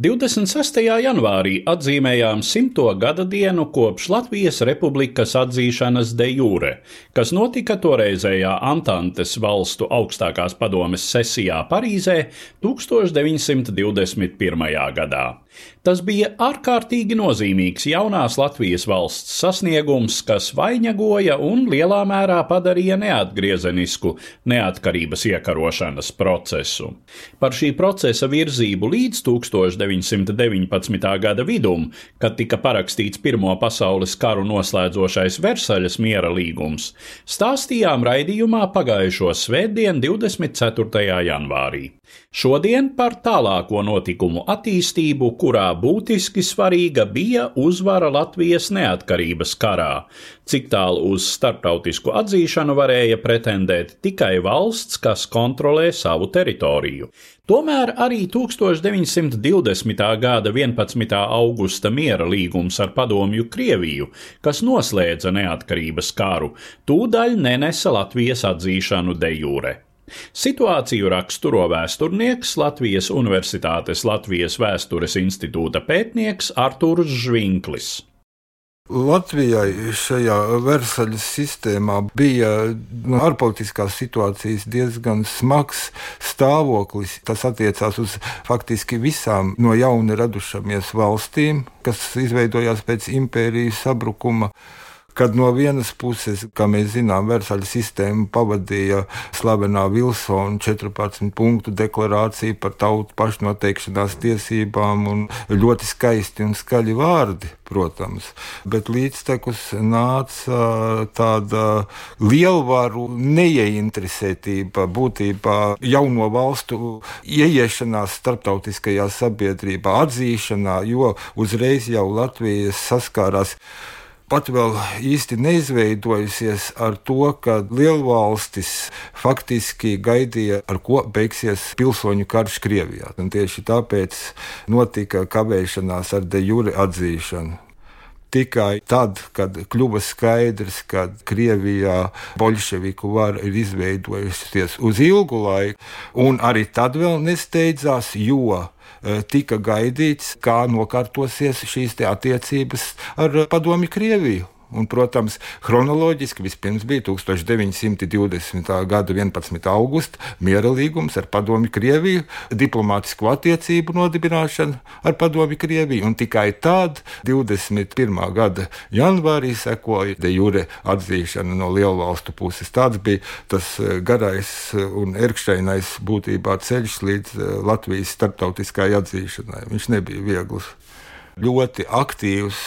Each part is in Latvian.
26. janvārī atzīmējām simto gada dienu kopš Latvijas Republikas atzīšanas de jure, kas notika toreizējā Antantes valstu augstākās padomes sesijā Parīzē 1921. gadā. Tas bija ārkārtīgi nozīmīgs jaunās Latvijas valsts sasniegums, kas vainagoja un lielā mērā padarīja neatgriezenisku neatkarības iekarošanas procesu. Par šī procesa virzību līdz 1919. gada vidum, kad tika parakstīts Pirmo pasaules karu noslēdzošais Versaļas miera līgums, stāstījām raidījumā pagājušo svētdienu 24. janvārī. Šodien par tālāko notikumu attīstību, kurā būtiski svarīga bija uzvara Latvijas neatkarības karā, cik tālu uz starptautisku atzīšanu varēja pretendēt tikai valsts, kas kontrolē savu teritoriju. Tomēr arī 1920. gada 11. augusta miera līgums ar padomju Krieviju, kas noslēdza neatkarības karu, tūdaļ nenesa Latvijas atzīšanu de jure. Situāciju raksturo vēsturnieks Latvijas Universitātes Latvijas Vēstures institūta pētnieks Artūrs Žvinklis. Latvijai šajā Versaļas sistēmā bija no ārpolitiskās situācijas diezgan smags stāvoklis. Tas attiecās uz faktiski visām no jauna radušamies valstīm, kas izveidojās pēc impērijas sabrukuma kad no vienas puses, kā mēs zinām, Versaļa sistēma pavadīja slavenā Vilsona 14 punktu deklarācija par tautu pašnoteikšanās tiesībām un ļoti skaisti un skaļi vārdi, protams, bet līdztekus nāca tāda lielvaru neieinteresētība būtībā jauno valstu ieiešanās starptautiskajā sabiedrībā, atzīšanā, jo uzreiz jau Latvijas saskārās pat vēl īsti neizveidojusies ar to, ka lielvalstis faktiski gaidīja, ar ko beigsies pilsoņu karš Krievijā. Un tieši tāpēc notika kavēšanās ar de jure atzīšanu. Tikai tad, kad kļuva skaidrs, ka Krievijā bolševiku vara ir izveidojusies uz ilgu laiku, un arī tad vēl nesteidzās, jo tika gaidīts, kā nokārtosies šīs attiecības ar Padomi Krieviju. Un, protams, chronoloģiski vispirms bija 1920. gada 11. augusta miera līgums ar Padomi Krieviju, diplomātisku attiecību nodibināšana ar Padomi Krieviju, un tikai tad, 21. gada janvārī, sekoja de jure atzīšana no lielvalstu puses. Tāds bija tas eh, garais un erkšķainais būtībā ceļš līdz eh, Latvijas starptautiskai atzīšanai. Viņš nebija viegls ļoti aktīvs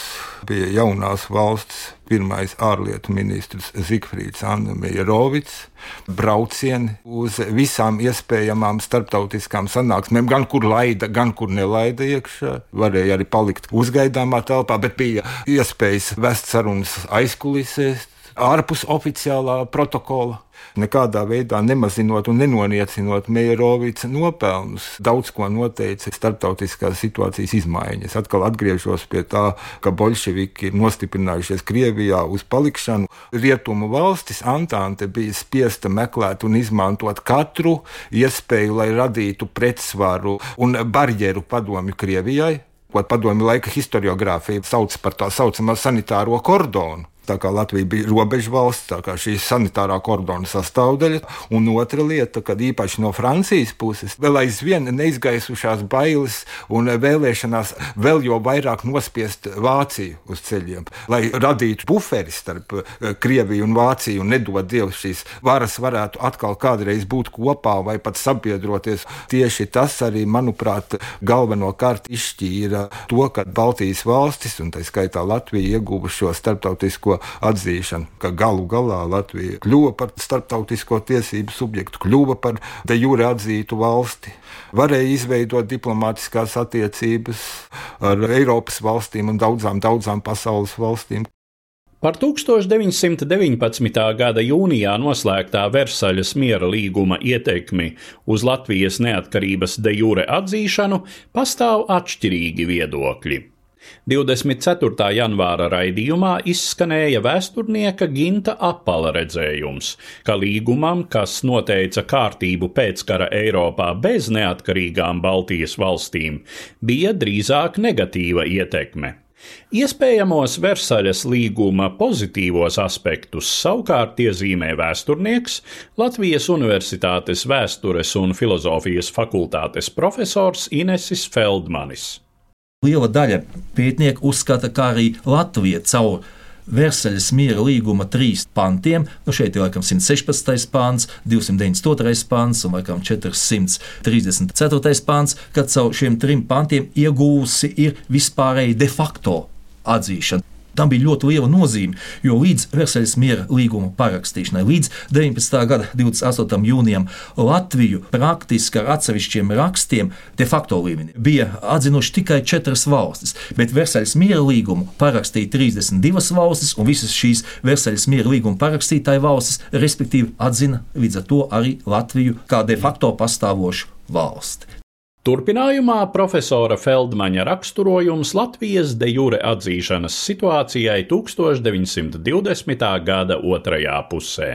bija jaunās valsts pirmais ārlietu ministrs Zigfrīds Annemejerovics. Braucieni uz visām iespējamām starptautiskām sanāksmēm, gan kur laida, gan kur nelaida iekšā. Varēja arī palikt uzgaidāmā telpā, bet bija iespējas vest sarunas aizkulisēs, ārpus oficiālā protokola nekādā veidā nemazinot un nenoniecinot Meijerovica nopelnus. Daudz ko noteica starptautiskās situācijas izmaiņas. Atkal atgriežos pie tā, ka bolševiki ir nostiprinājušies Krievijā uz palikšanu. Rietumu valstis Antante bija spiesta meklēt un izmantot katru iespēju, lai radītu pretsvaru un barjeru padomju Krievijai ko padomju laika historiografija sauc par tā saucamo sanitāro kordonu. Tā kā Latvija bija robežu valsts, tā kā šī sanitārā kordona sastāvdaļa, un otra lieta, kad īpaši no Francijas puses vēl aizvien neizgaisušās bailes un vēlēšanās vēl jo vairāk nospiest Vāciju uz ceļiem, lai radītu buferi starp eh, Krieviju un Vāciju un nedod Dievs šīs varas varētu atkal kādreiz būt kopā vai pat sabiedroties. Tieši tas arī, manuprāt, galvenokārt izšķīra to, ka Baltijas valstis, un tā skaitā Latvija, ieguva šo starptautisko starptautisko atzīšanu, ka galu galā Latvija kļuva par starptautisko tiesību subjektu, kļuva par de jure atzītu valsti. Varēja izveidot diplomātiskās attiecības ar Eiropas valstīm un daudzām, daudzām pasaules valstīm. Par 1919. gada jūnijā noslēgtā Versaļas miera līguma ietekmi uz Latvijas neatkarības de jure atzīšanu pastāv atšķirīgi viedokļi. 24. janvāra raidījumā izskanēja vēsturnieka Ginta apala redzējums, ka līgumam, kas noteica kārtību pēckara Eiropā bez neatkarīgām Baltijas valstīm, bija drīzāk negatīva ietekme. Iespējamos Versaļas līguma pozitīvos aspektus savukārt iezīmē vēsturnieks, Latvijas Universitātes vēstures un filozofijas fakultātes profesors Inesis Feldmanis. Liela daļa pētnieku uzskata, ka arī Latvija caur Versaļas miera līguma trīs pantiem. Nu šeit ir laikam 116. pāns, 292. pāns un laikam 434. pāns, kad caur šiem trim pantiem iegūsi ir vispārēji de facto atzīšana. Tam bija ļoti liela nozīme, jo līdz Versaļas miera līguma parakstīšanai, līdz 19. gada 28. jūnijam, Latviju praktiski ar atsevišķiem rakstiem de facto līmenī bija atzinuši tikai četras valstis, bet Versaļas miera līgumu parakstīja 32 valstis, un visas šīs Versaļas miera līguma parakstītāju valstis, respektīvi, atzina līdz ar to arī Latviju kā de facto pastāvošu valsti. Turpinājumā profesora Feldmaņa raksturojums Latvijas de jure atzīšanas situācijai 1920. gada otrajā pusē.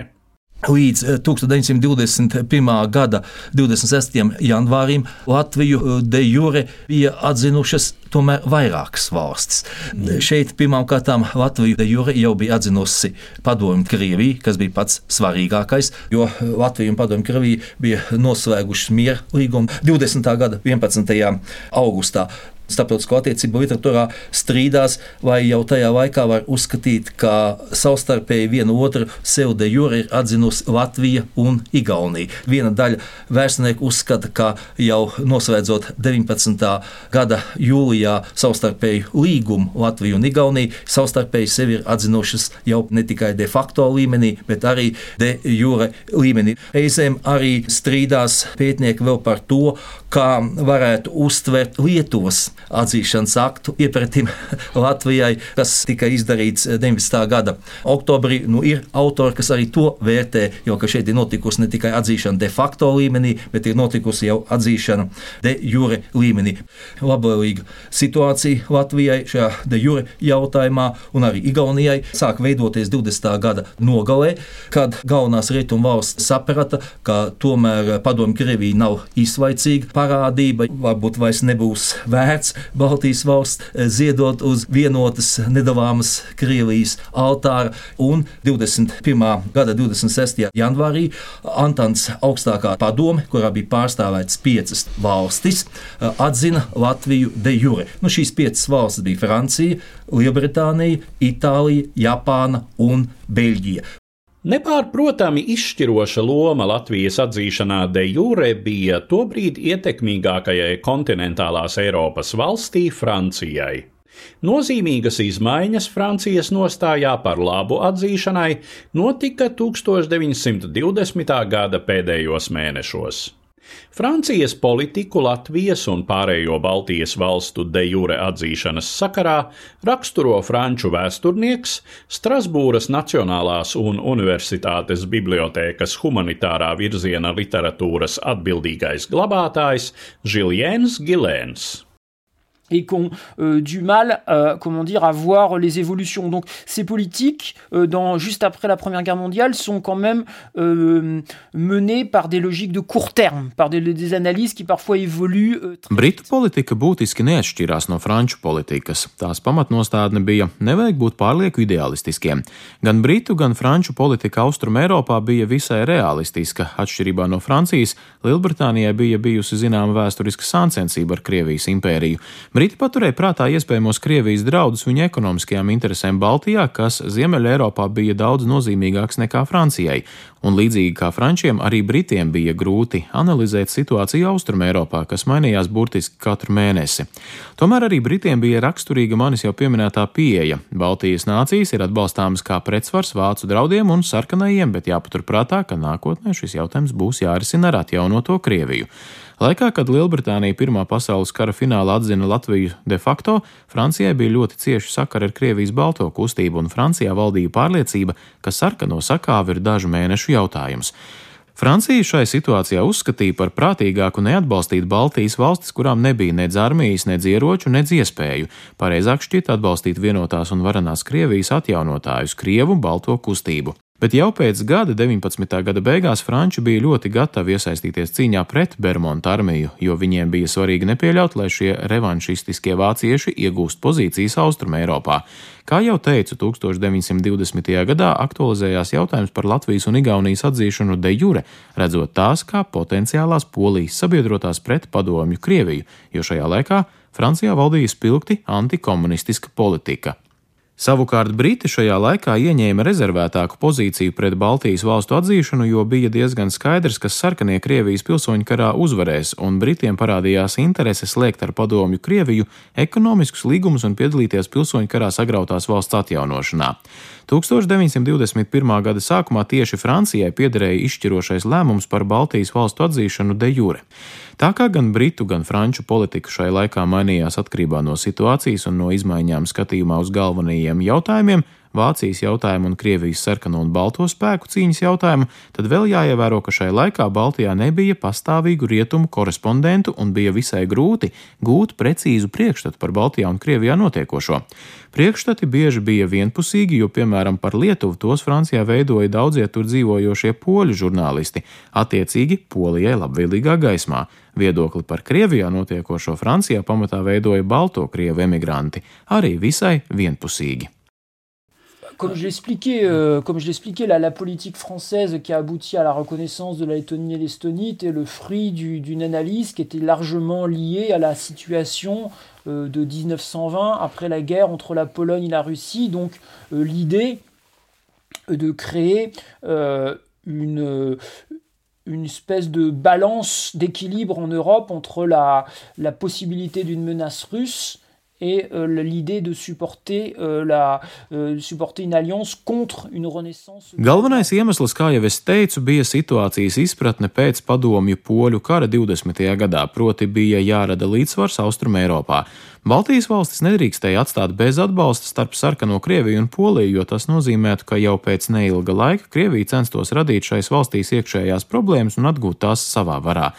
Līdz 1921. Eh, gada 26. janvārim Latviju eh, de jure bija atzinušas tomēr vairākas valstis. Mm. Šeit pirmkārt Latviju de jure jau bija atzinusi Padomju Krievija, kas bija pats svarīgākais, jo Latvija un Padomju Krievija bija noslēgušas miera līgumu 20. gada 11. augustā starptautisko attiecību literatūrā strīdās, vai jau tajā laikā var uzskatīt, ka savstarpēji viena otru sev de jure ir atzinusi Latvija un Igaunija. Viena daļa vēsturnieku uzskata, ka jau noslēdzot 19. gada jūlijā savstarpēju līgumu Latviju un Igauniju, savstarpēji sevi ir atzinušas jau ne tikai de facto līmenī, bet arī de jure līmenī. Reizēm arī strīdās pētnieki vēl par to, kā varētu uztvert Lietuvas atzīšanas aktu iepratim Latvijai, kas tika izdarīts 19. gada oktobrī. Nu, ir autori, kas arī to vērtē, jo šeit ir notikusi ne tikai atzīšana de facto līmenī, bet ir notikusi jau atzīšana de jure līmenī. Labvēlīga situācija Latvijai šajā de jure jautājumā un arī Igaunijai sāk veidoties 20. gada nogalē, kad galvenās rietumu valsts saprata, ka tomēr padomju Krievija nav izsvaicīga parādība, varbūt vairs nebūs vērts Baltijas valsts eh, ziedot uz vienotas nedalāmas Krievijas altāra. Un 21. gada 26. janvārī Antants augstākā padome, kurā bija pārstāvētas piecas valstis, eh, atzina Latviju de jure. Nu, šīs piecas valstis bija Francija, Lielbritānija, Itālija, Japāna un Beļģija. Nepārprotami izšķiroša loma Latvijas atzīšanā de jure bija tobrīd ietekmīgākajai kontinentālās Eiropas valstī Francijai. Nozīmīgas izmaiņas Francijas nostājā par labu atzīšanai notika 1920. gada pēdējos mēnešos. Francijas politiku Latvijas un pārējo Baltijas valstu de jure atzīšanas sakarā raksturo franču vēsturnieks, Strasbūras Nacionālās un Universitātes bibliotēkas humanitārā virziena literatūras atbildīgais glabātājs Žiljēns Gilēns. Et qui ont euh, du mal, euh, comment dire, à voir les évolutions. Donc ces politiques, euh, dans, juste après la Première Guerre mondiale, sont quand même euh, menées par des logiques de court terme, par des, des analyses qui parfois évoluent. euh, Britu politika būtiski neatšķirās no franču politikas. Tās pamatnostādne bija nevajag būt pārlieku ideālistiskiem. Gan britu, gan franču politika Austrum Eiropā bija visai realistiska. Atšķirībā no Francijas, Lielbritānijai bija bijusi zināma vēsturiska sāncensība ar Krievijas impēriju. Briti paturēja prātā iespējamos Krievijas draudus viņu ekonomiskajām interesēm Baltijā, kas Ziemeļa Eiropā bija daudz nozīmīgāks nekā Francijai, un līdzīgi kā Frančiem, arī Britiem bija grūti analizēt situāciju Austrum Eiropā, kas mainījās burtiski katru mēnesi. Tomēr arī Britiem bija raksturīga manis jau pieminētā pieeja. Baltijas nācijas ir atbalstāmas kā pretsvars vācu draudiem un sarkanajiem, bet jāpaturprātā, ka nākotnē šis jautājums būs jārisina ar atjaunoto Krieviju. Laikā, kad Lielbritānija Pirmā pasaules kara finālā atzina Latviju de facto, Francijai bija ļoti cieši sakari ar Krievijas balto kustību, un Francijā valdīja pārliecība, ka sarkano sakāvi ir dažu mēnešu jautājums. Francija šai situācijā uzskatīja par prātīgāku neatbalstīt Baltijas valstis, kurām nebija nedz armijas, nedz ieroču, nedz iespēju. Pareizāk šķiet atbalstīt vienotās un varenās Krievijas atjaunotājus, Krievu balto kustību. Bet jau pēc gada, 19. gada beigās, Franči bija ļoti gatavi iesaistīties cīņā pret Bermudu armiju, jo viņiem bija svarīgi nepieļaut, lai šie revanšistiskie vācieši iegūst pozīcijas Austrumē Eiropā. Kā jau teicu, 1920. gadā aktualizējās jautājums par Latvijas un Igaunijas atzīšanu de jure, redzot tās kā potenciālās polijas sabiedrotās pret padomju Krieviju, jo šajā laikā Francijā valdīja spilgti antikomunistiska politika. Savukārt Briti šajā laikā ieņēma rezervētāku pozīciju pret Baltijas valstu atzīšanu, jo bija diezgan skaidrs, ka sarkanie Krievijas pilsoņu karā uzvarēs, un Britiem parādījās interese slēgt ar padomju Krieviju ekonomiskus līgumus un piedalīties pilsoņu karā sagrautās valsts atjaunošanā. 1921. gada sākumā tieši Francijai piederēja izšķirošais lēmums par Baltijas valstu atzīšanu de jure. Tā kā gan britu, gan franču politika šai laikā mainījās atkarībā no situācijas un no izmaiņām skatījumā uz galvenajiem jautājumiem, Vācijas jautājumu un Krievijas sarkano un balto spēku cīņas jautājumu, tad vēl jāievēro, ka šai laikā Baltijā nebija pastāvīgu rietumu korespondentu un bija visai grūti gūt precīzu priekšstatu par Baltijā un Krievijā notiekošo. Priekšstati bieži bija vienpusīgi, jo, piemēram, par Lietuvu tos Francijā veidoja daudzie tur dzīvojošie poļu žurnālisti, attiecīgi Polijai labvēlīgā gaismā. Comme je l'expliquais, euh, la, politique française qui a abouti à la reconnaissance de la Lettonie et l'Estonie était le fruit du- d'une analyse qui était largement liée à la situation euh, de 1920 après la guerre entre la Pologne et la Russie. Donc euh, l'idée de créer euh, une une espèce de balance d'équilibre en Europe entre la, possibilité d'une menace russe et euh, l'idée de supporter, euh, la, euh, supporter une alliance contre une renaissance. Galvenais iemesls, kā jau es teicu, bija situācijas izpratne pēc padomju poļu kara 20. gadā, proti bija jārada līdzsvars Austrum Eiropā. Baltijas valstis nedrīkstēja atstāt bez atbalsta starp sarkano Krieviju un Poliju, jo tas nozīmētu, ka jau pēc neilga laika Krievija censtos radīt šais valstīs iekšējās problēmas un atgūt tās savā varā.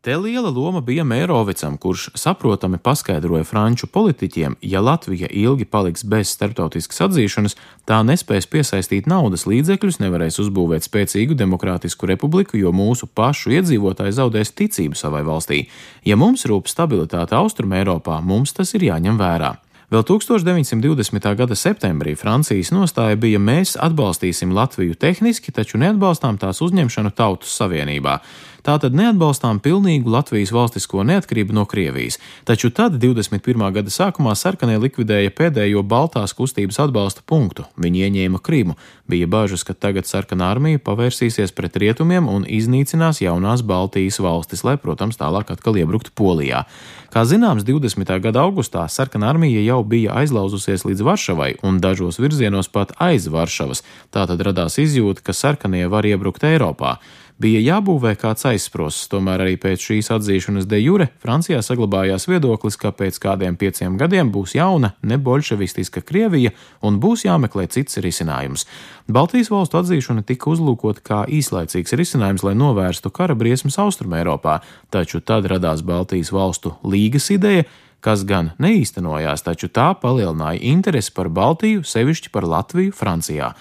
Te liela loma bija Mērovicam, kurš saprotami paskaidroja franču politiķiem, ja Latvija ilgi paliks bez starptautiskas atzīšanas, tā nespēs piesaistīt naudas līdzekļus, nevarēs uzbūvēt spēcīgu demokrātisku republiku, jo mūsu pašu iedzīvotāji zaudēs ticību savai valstī. Ja mums rūp stabilitāte Austrum Eiropā, mums tas ir jāņem vērā. Vēl 1920. gada septembrī Francijas nostāja bija: mēs atbalstīsim Latviju tehniski, taču neatbalstām tās uzņemšanu Tautas Savienībā. Tātad neatbalstām pilnīgu Latvijas valstisko neatkarību no Krievijas. Taču tad, 21. gada sākumā, sarkanie likvidēja pēdējo Baltās kustības atbalsta punktu. Viņi ieņēma Krimu. Bija bažas, ka tagad sarkanā armija pavērsīsies pret rietumiem un iznīcinās jaunās Baltijas valstis, lai, protams, tālāk atkal iebruktu Polijā. Kā zināms, 20. gada augustā sarkanā armija jau bija aizlauzusies līdz Varšavai un dažos virzienos pat aiz Varšavas. Tātad radās izjūta, ka sarkanie var iebrukt Eiropā. Bija jābūvē kāds aizsprosts, tomēr arī pēc šīs atzīšanas de jure Francijā saglabājās viedoklis, ka pēc kādiem pieciem gadiem būs jauna, nebolševistiska Krievija un būs jāmeklē cits risinājums. Baltijas valstu atzīšana tika uzlūkota kā īslaicīgs risinājums, lai novērstu kara briesmas Austrumēropā, taču tad radās Baltijas valstu līgas ideja, kas gan neīstenojās, taču tā palielināja interesi par Baltiju, sevišķi par Latviju, Francijā.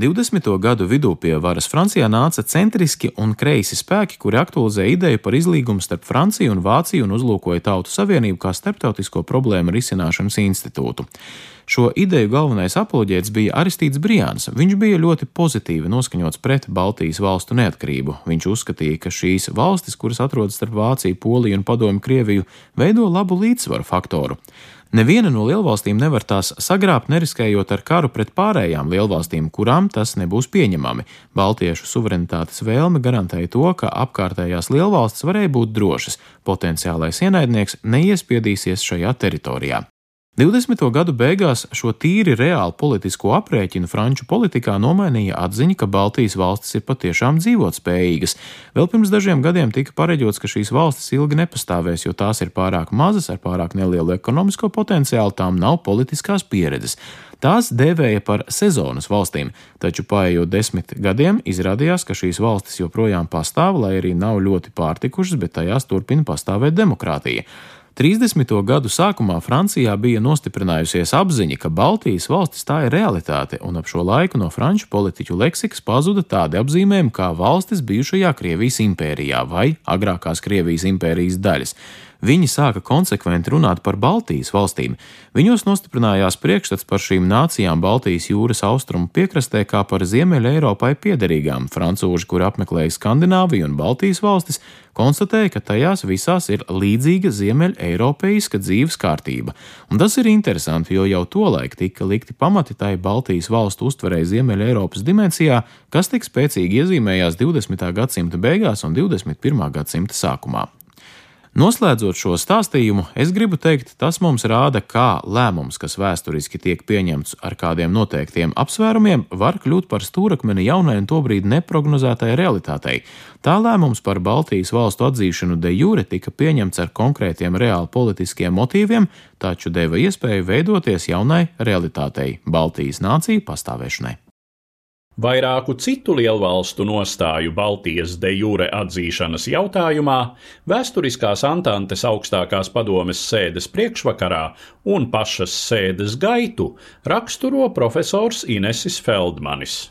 20. gadu vidū pie varas Francijā nāca centriski un kreisi spēki, kuri aktualizēja ideju par izlīgumu starp Franciju un Vāciju un uzlūkoja Tautu Savienību kā starptautisko problēmu risināšanas institūtu. Šo ideju galvenais apoloģēts bija Aristīts Brijāns. Viņš bija ļoti pozitīvi noskaņots pret Baltijas valstu neatkarību. Viņš uzskatīja, ka šīs valstis, kuras atrodas starp Vāciju, Poliju un Padomu Krieviju, veido labu līdzsvaru faktoru. Neviena no lielvalstīm nevar tās sagrābt, neriskējot ar karu pret pārējām lielvalstīm, kurām tas nebūs pieņemami. Baltiešu suverenitātes vēlme garantēja to, ka apkārtējās lielvalstis varēja būt drošas, potenciālais ienaidnieks neiespiedīsies šajā teritorijā. 20. gadu beigās šo tīri reālu politisko aprēķinu franču politikā nomainīja atziņa, ka Baltijas valstis ir patiešām dzīvotspējīgas. Vēl pirms dažiem gadiem tika pareģots, ka šīs valstis ilgi nepastāvēs, jo tās ir pārāk mazas, ar pārāk nelielu ekonomisko potenciālu, tām nav politiskās pieredzes. Tās dēvēja par sezonas valstīm, taču paiet desmit gadiem izrādījās, ka šīs valstis joprojām pastāv, lai arī nav ļoti pārtikušas, bet tajās turpina pastāvēt demokrātija. 30. gadu sākumā Francijā bija nostiprinājusies apziņa, ka Baltijas valstis tā ir realitāte, un ap šo laiku no franču politiķu leksikas pazuda tādi apzīmējumi kā valstis bijušajā Krievijas impērijā vai agrākās Krievijas impērijas daļas. Viņi sāka konsekventi runāt par Baltijas valstīm. Viņos nostiprinājās priekšstats par šīm nācijām Baltijas jūras austrumu piekrastē kā par Ziemeļa Eiropai piederīgām. Francūži, kuri apmeklēja Skandināviju un Baltijas valstis, konstatēja, ka tajās visās ir līdzīga Ziemeļa Eiropeiska dzīves kārtība. Un tas ir interesanti, jo jau tolaik tika likti pamati tai Baltijas valstu uztverēji Ziemeļa Eiropas dimensijā, kas tik spēcīgi iezīmējās 20. gadsimta beigās un 21. gadsimta sākumā. Noslēdzot šo stāstījumu, es gribu teikt, tas mums rāda, kā lēmums, kas vēsturiski tiek pieņemts ar kādiem noteiktiem apsvērumiem, var kļūt par stūrakmeni jaunai un tobrīd neprognozētai realitātei. Tā lēmums par Baltijas valstu atzīšanu de jure tika pieņemts ar konkrētiem reāli politiskiem motīviem, taču deva iespēju veidoties jaunai realitātei - Baltijas nāciju pastāvēšanai. Vairāku citu lielvalstu nostāju Baltijas de jure atzīšanas jautājumā vēsturiskās Antantes augstākās padomes sēdes priekšvakarā un pašas sēdes gaitu raksturo profesors Inesis Feldmanis.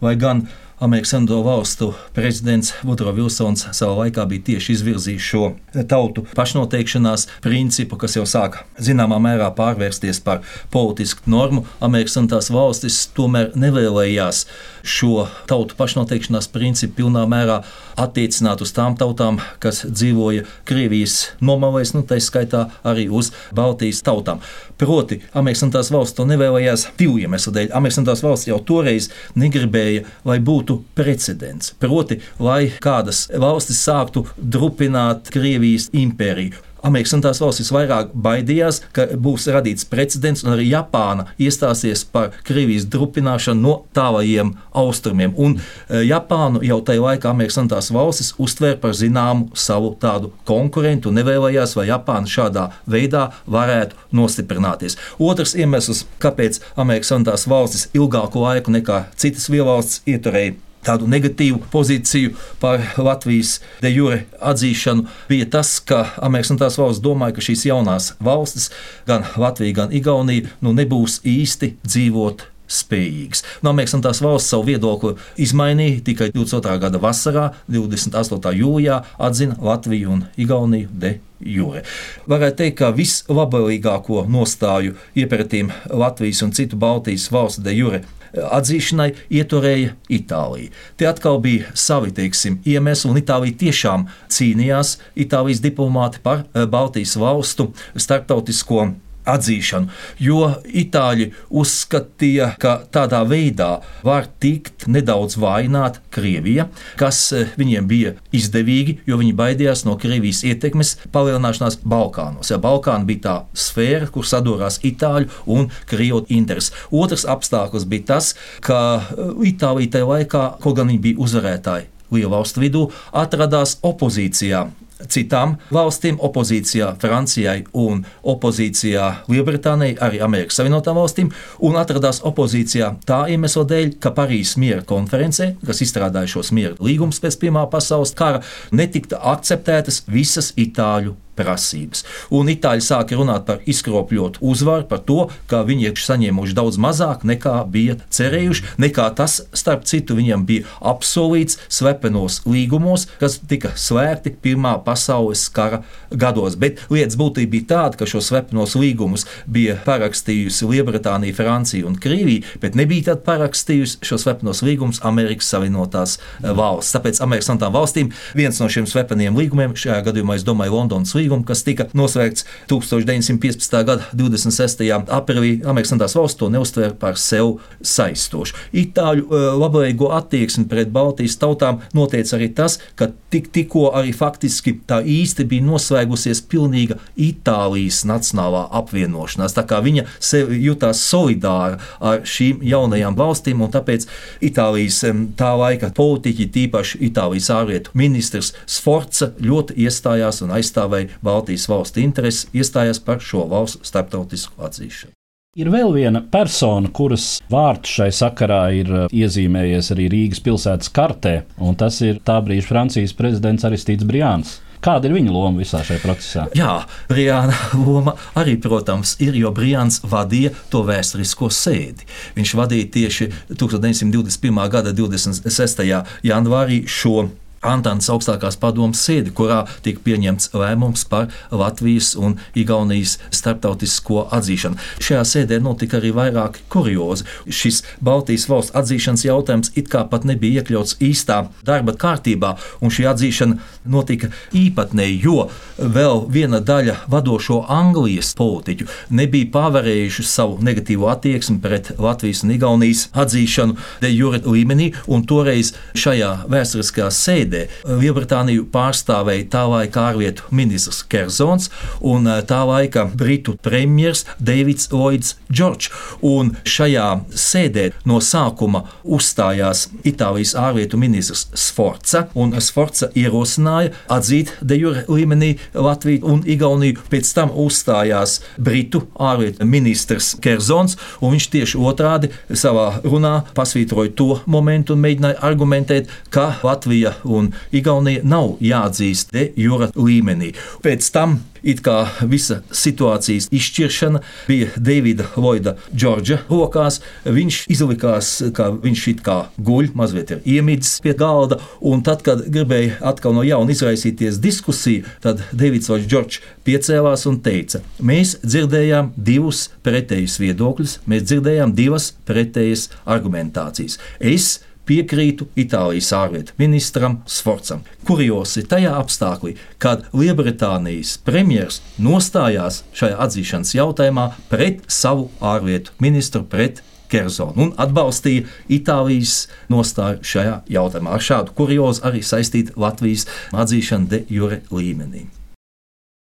Vai gan Amerikas Savienoto Valstu prezidents Vudro Vilsons savā laikā bija tieši izvirzījis šo tautu pašnoteikšanās principu, kas jau sāka zināmā mērā pārvērsties par politisku normu. Amerikas Savienotās valstis tomēr nevēlējās šo tautu pašnoteikšanās principu pilnā mērā attiecināt uz tām tautām, kas dzīvoja Krievijas nomalēs, nu tā skaitā arī uz Baltijas tautām. Proti, Amerikas Savienotās valsts to nevēlējās divu iemeslu dēļ. Amerikas Savienotās valsts jau toreiz negribēja, lai būtu būtu precedents. Proti, lai kādas valstis sāktu drupināt Krievijas impēriju. Amerikas Savienotās valstis vairāk baidījās, ka būs radīts precedents, un arī Japāna iestāsies par Krievijas drupināšanu no tālajiem austrumiem. Un e, Japānu jau tajā laikā Amerikas Savienotās valstis uztvēra par zināmu savu tādu konkurentu un nevēlējās, vai Japāna šādā veidā varētu nostiprināties. Otrs iemesls, kāpēc Amerikas Savienotās valstis ilgāku laiku nekā citas lielvalstis ieturēja tādu negatīvu pozīciju par Latvijas de jure atzīšanu, bija tas, ka Amerikas un tās valsts domāja, ka šīs jaunās valstis, gan Latvija, gan Igaunija, nu, nebūs īsti dzīvot spējīgas. No Amerikas un tās valsts savu viedokli izmainīja tikai 22. gada vasarā, 28. jūlijā atzina Latviju un Igauniju de jūre. Varētu teikt, ka vislabākāko nostāju iepratīm Latvijas un citu Baltijas valstu de jure atzīšanai ieturēja Itālija. Te atkal bija savi teiksim, iemesli, un Itālija tiešām cīnījās Itālijas diplomāti par eh, Baltijas valstu starptautisko atzīšanu, jo itāļi uzskatīja, ka tādā veidā var tikt nedaudz vainot Krievija, kas eh, viņiem bija izdevīgi, jo viņi baidījās no Krievijas ietekmes palielināšanās Balkānos. Ja Balkāna bija tā sfēra, kur sadūrās itāļu un krievu intereses. Otrs apstākļus bija tas, ka eh, Itālija tajā laikā, kaut gan viņi bija uzvarētāji lielu valstu vidū, atradās opozīcijā citām valstīm, opozīcijā Francijai un opozīcijā Lielbritānijai, arī Amerikas Savienotām valstīm, un atradās opozīcijā tā iemesla dēļ, ka Parīzes miera konferencē, kas izstrādāja šos miera līgumus pēc Pirmā pasaules kara, netikta akceptētas visas Itāļu prasības. Un itāļi sāka runāt par izkropļotu uzvaru, par to, ka viņi ir saņēmuši daudz mazāk nekā bija cerējuši, nekā tas, starp citu, viņiem bija apsolīts slepenos līgumos, kas tika slēgti Pirmā pasaules kara gados. Bet lietas būtība bija tāda, ka šos slepenos līgumus bija parakstījusi Lielbritānija, Francija un Krievija, bet nebija tad parakstījusi šos slepenos līgumus Amerikas Savienotās eh, valsts. Tāpēc Amerikas Savienotām valstīm viens no šiem slepeniem līgumiem, šajā gadījumā es domāju Londonas līgumu, kas tika noslēgts 1915. gada 26. aprīlī, Amerikas Savienotās valsts to neuztvēra par sev saistošu. Itāļu eh, labvēlīgo attieksmi pret Baltijas tautām noteica arī tas, ka tik, tikko arī faktiski tā īsti bija noslēgusies pilnīga Itālijas nacionālā apvienošanās. Tā kā viņa sevi jutās solidāra ar šīm jaunajām valstīm, un tāpēc Itālijas tā laika politiķi, tīpaši Itālijas ārlietu ministrs Sforza, ļoti iestājās un aizstāvēja Baltijas valstu intereses, iestājās par šo valstu starptautisku atzīšanu. Ir vēl viena persona, kuras vārds šai sakarā ir uh, iezīmējies arī Rīgas pilsētas kartē, un tas ir tā brīža Francijas prezidents Aristīts Briāns. Kāda ir viņa loma visā šajā procesā? Jā, Briāna loma arī, protams, ir, jo Briāns vadīja to vēsturisko sēdi. Viņš vadīja tieši 1921. gada 26. janvārī šo Antānas augstākās padomas sēdi, kurā tika pieņemts lēmums par Latvijas un Igaunijas starptautisko atzīšanu. Šajā sēdē notika arī vairāki kuriozi. Šis Baltijas valsts atzīšanas jautājums it kā pat nebija iekļauts īstā darba kārtībā, un šī atzīšana notika īpatnēji, jo vēl viena daļa vadošo Anglijas politiķu nebija pārvarējuši savu negatīvo attieksmi pret Latvijas un Igaunijas atzīšanu de jure līmenī, un toreiz šajā vēsturiskajā sēdē sēdē. Lielbritāniju pārstāvēja tā laika ārlietu ministrs Kerzons un eh, tā laika britu premjerministrs Deivids Lloyds George. Un šajā sēdē no sākuma uzstājās Itālijas ārlietu ministrs Sforza, un Sforza ierosināja atzīt de jure līmenī Latviju un Igauniju. Pēc tam uzstājās britu ārlietu ministrs Kerzons, un viņš tieši otrādi savā runā pasvītroja to momentu un mēģināja argumentēt, ka Latvija un un Igaunija nav jāatzīst de jura līmenī. Pēc tam It kā visa situācijas izšķiršana bija Davida Lloyda Džordža rokās. Viņš izlikās, ka viņš it kā guļ, mazliet ir iemidzis pie galda, un tad, kad gribēja atkal no jauna izraisīties diskusiju, tad Davids Lloyds Džordžs piecēlās un teica: Mēs dzirdējām divus pretējus viedokļus, mēs dzirdējām divas pretējas argumentācijas. Es piekrītu Itālijas ārlietu ministram Sforcam. Kuriosi tajā apstākļī, kad Lielbritānijas premjerministrs nostājās šajā atzīšanas jautājumā pret savu ārlietu ministru, pret Kerzonu un atbalstīja Itālijas nostāju šajā jautājumā. Ar šādu kuriozu arī saistīta Latvijas atzīšana de jure līmenī.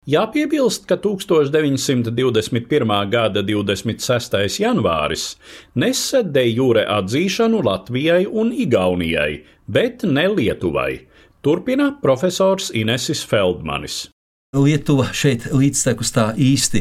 Jāpiebilst, ka 1921. gada 26. janvāris nesa de jure atzīšanu Latvijai un Igaunijai, bet ne Lietuvai. Turpina profesors Inesis Feldmanis. Lietuva šeit līdztekus tā īsti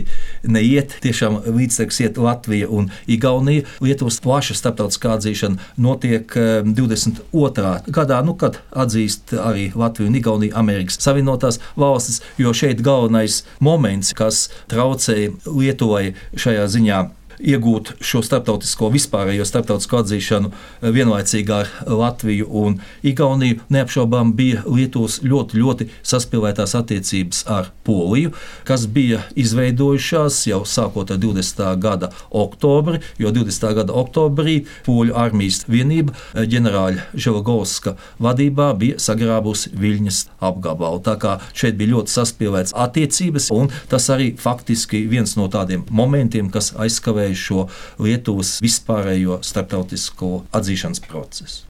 neiet. Tiešām līdztekus iet Latvija un Igaunija. Lietuvas plaša starptautiskā atzīšana notiek 22. Eh, gadā, nu, kad atzīst arī Latviju un Igauniju Amerikas Savienotās valstis, jo šeit galvenais moments, kas traucēja Lietuvai šajā ziņā iegūt šo starptautisko, vispārējo starptautisko atzīšanu eh, vienlaicīgi ar Latviju un Igauniju. Neapšaubām bija Lietuvas ļoti, ļoti saspīlētās attiecības ar Poliju, kas bija izveidojušās jau sākot ar 20. gada oktobri, jo 20. gada oktobrī Poļu armijas vienība eh, ģenerāļa Želagovska vadībā bija sagrābusi Viļņas apgabalu. Tā kā šeit bija ļoti saspīlēts attiecības, un tas arī faktiski viens no tādiem momentiem, kas aizkavēja kavējis šo Lietuvas vispārējo starptautisko atzīšanas procesu.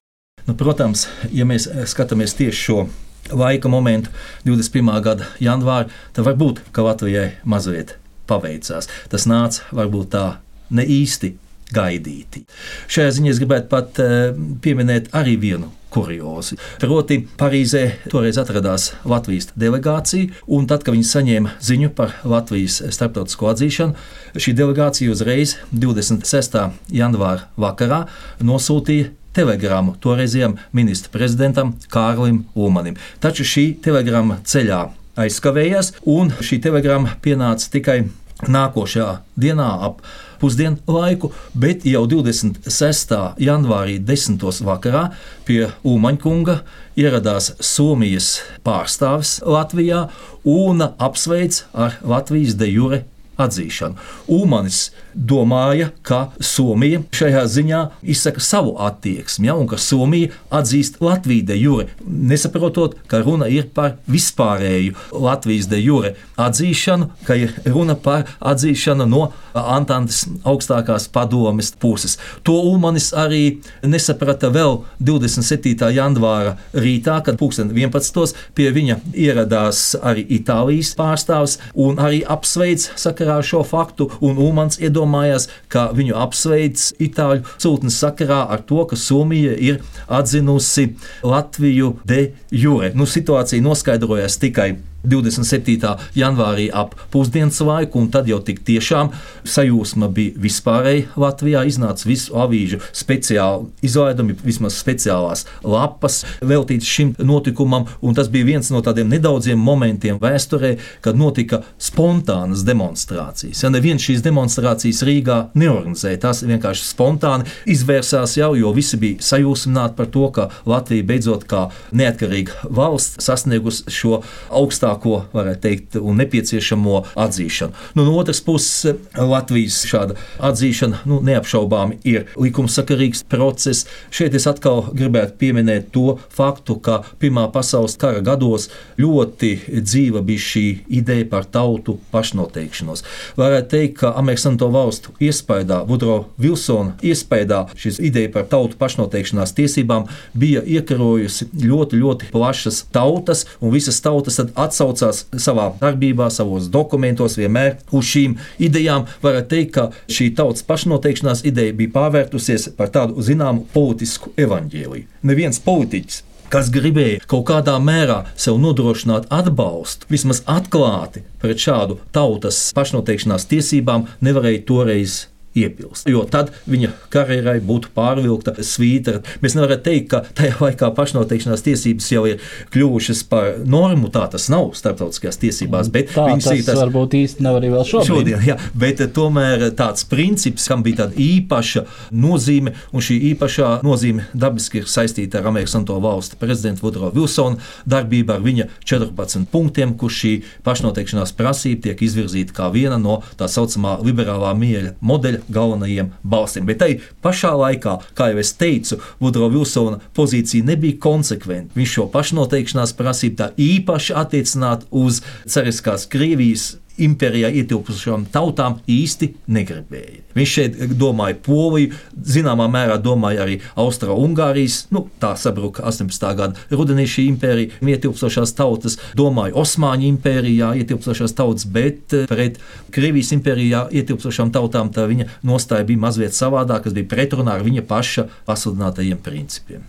Nu, protams, ja mēs skatāmies tieši šo laika momentu, 21. gada janvāri, tad varbūt Latvijai mazliet paveicās. Tas nāca varbūt tā ne īsti gaidīti. Šajā ziņā es gribētu pat eh, pieminēt arī vienu kuriozi. Proti, Parīzē toreiz atradās Latvijas delegācija, un tad, kad viņi saņēma ziņu par Latvijas starptautisko atzīšanu, šī delegācija uzreiz 26. janvāra vakarā nosūtīja telegrammu toreizējam ministra prezidentam Kārlim Ulmanim. Taču šī telegramma ceļā aizkavējās, un šī telegramma pienāca tikai nākošajā dienā ap pusdienu laiku, bet jau 26. janvārī, 10. vakarā pie Umaņkunga ieradās Somijas pārstāvis Latvijā un apsveic ar Latvijas de jure atzīšanu. Ulmanis domāja, ka Somija šajā ziņā izsaka savu attieksmi, ja, un ka Somija atzīst Latviju de jure, nesaprotot, ka runa ir par vispārēju Latvijas de jure atzīšanu, ka ir runa par atzīšanu no Antantes augstākās padomes puses. To Ulmanis arī nesaprata vēl 27. janvāra rītā, kad 11. pie viņa ieradās arī Itālijas pārstāvs un arī apsveic sakarā ar šo faktu, un Ulmans iedomājās, ka viņu apsveic Itāļu sūtnes sakarā ar to, ka Somija ir atzinusi Latviju de jure. Nu, situācija noskaidrojās tikai 27. janvārī ap pusdienas laiku, un tad jau tik tiešām sajūsma bija vispārēji Latvijā. Iznāca visu avīžu speciāli izlaidumi, vismaz speciālās lapas veltītas šim notikumam, un tas bija viens no tādiem nedaudziem momentiem vēsturē, kad notika spontānas demonstrācijas. Ja neviens šīs demonstrācijas Rīgā neorganizēja, tās vienkārši spontāni izvērsās jau, jo visi bija sajūsmināti par to, ka Latvija beidzot kā neatkarīga valsts sasniegusi šo augstāko augstāko, varētu teikt, un nepieciešamo atzīšanu. Nu, no otras puses, Latvijas šāda atzīšana nu, neapšaubāmi ir likumsakarīgs process. Šeit es atkal gribētu pieminēt to faktu, ka Pirmā pasaules kara gados ļoti dzīva bija šī ideja par tautu pašnoteikšanos. Varētu teikt, ka Savienoto Valstu iespējā, Vudro Vilsona iespējā šis ideja par tautu pašnoteikšanās tiesībām bija iekarojusi ļoti, ļoti plašas tautas, un visas tautas atsāca atsaucās savā darbībā, savos dokumentos vienmēr uz šīm idejām. Varētu teikt, ka šī tautas pašnoteikšanās ideja bija pārvērtusies par tādu zināmu politisku evaņģēliju. Neviens politiķis kas gribēja kaut kādā mērā sev nodrošināt atbalstu, vismaz atklāti pret šādu tautas pašnoteikšanās tiesībām, nevarēja toreiz iepilst. Jo tad viņa karjerai būtu pārvilkta svītra. Mēs nevaram teikt, ka tajā laikā pašnoteikšanās tiesības jau ir kļuvušas par normu. Tā tas nav starptautiskajās tiesībās. Tā tas, tas varbūt īsti nav arī vēl šodien. šodien jā, bet eh, tomēr tāds princips, kam bija tāda īpaša nozīme, un šī īpašā nozīme dabiski ir saistīta ar Amerikas Savienoto Valstu prezidentu Vudro Vilsonu darbību ar viņa 14 punktiem, kur šī pašnoteikšanās prasība tiek izvirzīta kā viena no tā saucamā liberālā miera modeļa galvenajiem balstiem. Bet tai pašā laikā, kā jau es teicu, Vudro Vilsona pozīcija nebija konsekventa. Viņš šo pašnoteikšanās prasību tā īpaši attiecināt uz cariskās Krievijas impērijā ietilpušām tautām īsti negribēja. Viņš šeit domāja Poliju, zināmā mērā domāja arī Austro-Ungārijas, nu, tā sabruka 18. gada rudenī šī impērija, ietilpstošās tautas, domāja Osmaņu impērijā ietilpstošās tautas, bet eh, pret Krievijas impērijā ietilpstošām tautām tā viņa nostāja bija mazliet savādāka, kas bija pretrunā ar viņa paša pasludinātajiem principiem.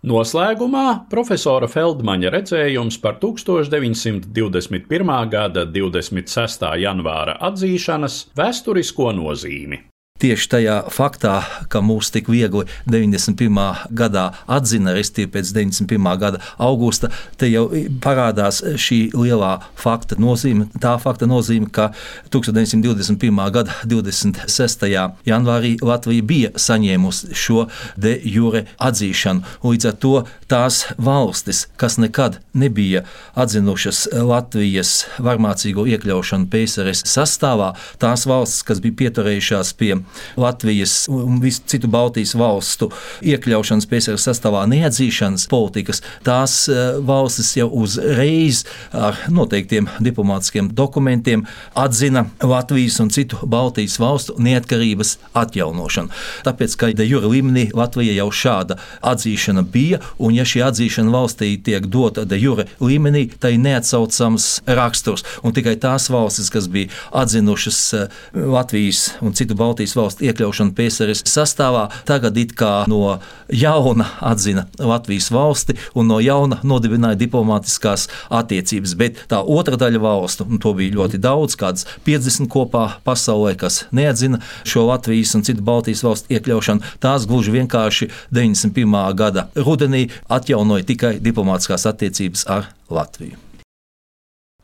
Noslēgumā profesora Feldmaņa redzējums par 1921. gada 26. janvāra atzīšanas vēsturisko nozīmi tieši tajā faktā, ka mūs tik viegli 91. gadā atzina, respektīvi pēc 91. gada augusta, te jau parādās šī lielā fakta nozīme. Tā fakta nozīme, ka 1921. gada 26. janvārī Latvija bija saņēmusi šo de jure atzīšanu. Līdz ar to tās valstis, kas nekad nebija atzinušas Latvijas varmācīgo iekļaušanu PSRS sastāvā, tās valstis, kas bija pieturējušās pie Latvijas un visu citu Baltijas valstu iekļaušanas PSRS sastāvā neatzīšanas politikas, tās eh, valstis jau uzreiz ar noteiktiem diplomātiskiem dokumentiem atzina Latvijas un citu Baltijas valstu neatkarības atjaunošanu. Tāpēc, ka de jure līmenī Latvija jau šāda atzīšana bija, un ja šī atzīšana valstī tiek dota de jure līmenī, tai neatsaucams raksturs. Un tikai tās valstis, kas bija atzinušas eh, Latvijas un citu Baltijas valstu iekļaušanu PSRS sastāvā, tagad it kā no jauna atzina Latvijas valsti un no jauna nodibināja diplomātiskās attiecības. Bet tā otra daļa valstu, un to bija ļoti daudz, kādas 50 kopā pasaulē, kas neatzina šo Latvijas un citu Baltijas valstu iekļaušanu, tās gluži vienkārši 91. gada rudenī atjaunoja tikai diplomātiskās attiecības ar Latviju.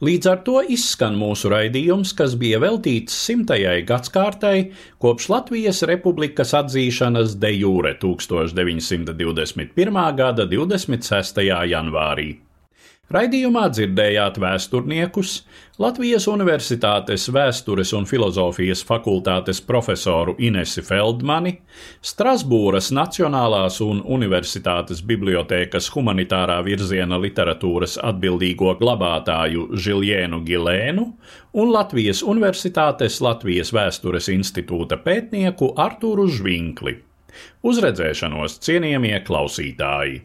Līdz ar to izskan mūsu raidījums, kas bija veltīts simtajai gadsimtai kopš Latvijas republikas atzīšanas de jure 1921. gada 26. janvārī. Raidījumā dzirdējāt vēsturniekus, Latvijas Universitātes vēstures un filozofijas fakultātes profesoru Inesi Feldmani, Strasbūras Nacionālās un Universitātes bibliotēkas humanitārā virziena literatūras atbildīgo glabātāju Žiljēnu Gilēnu un Latvijas Universitātes Latvijas vēstures institūta pētnieku Artūru Žvinkli. Uz redzēšanos, cienījamie klausītāji!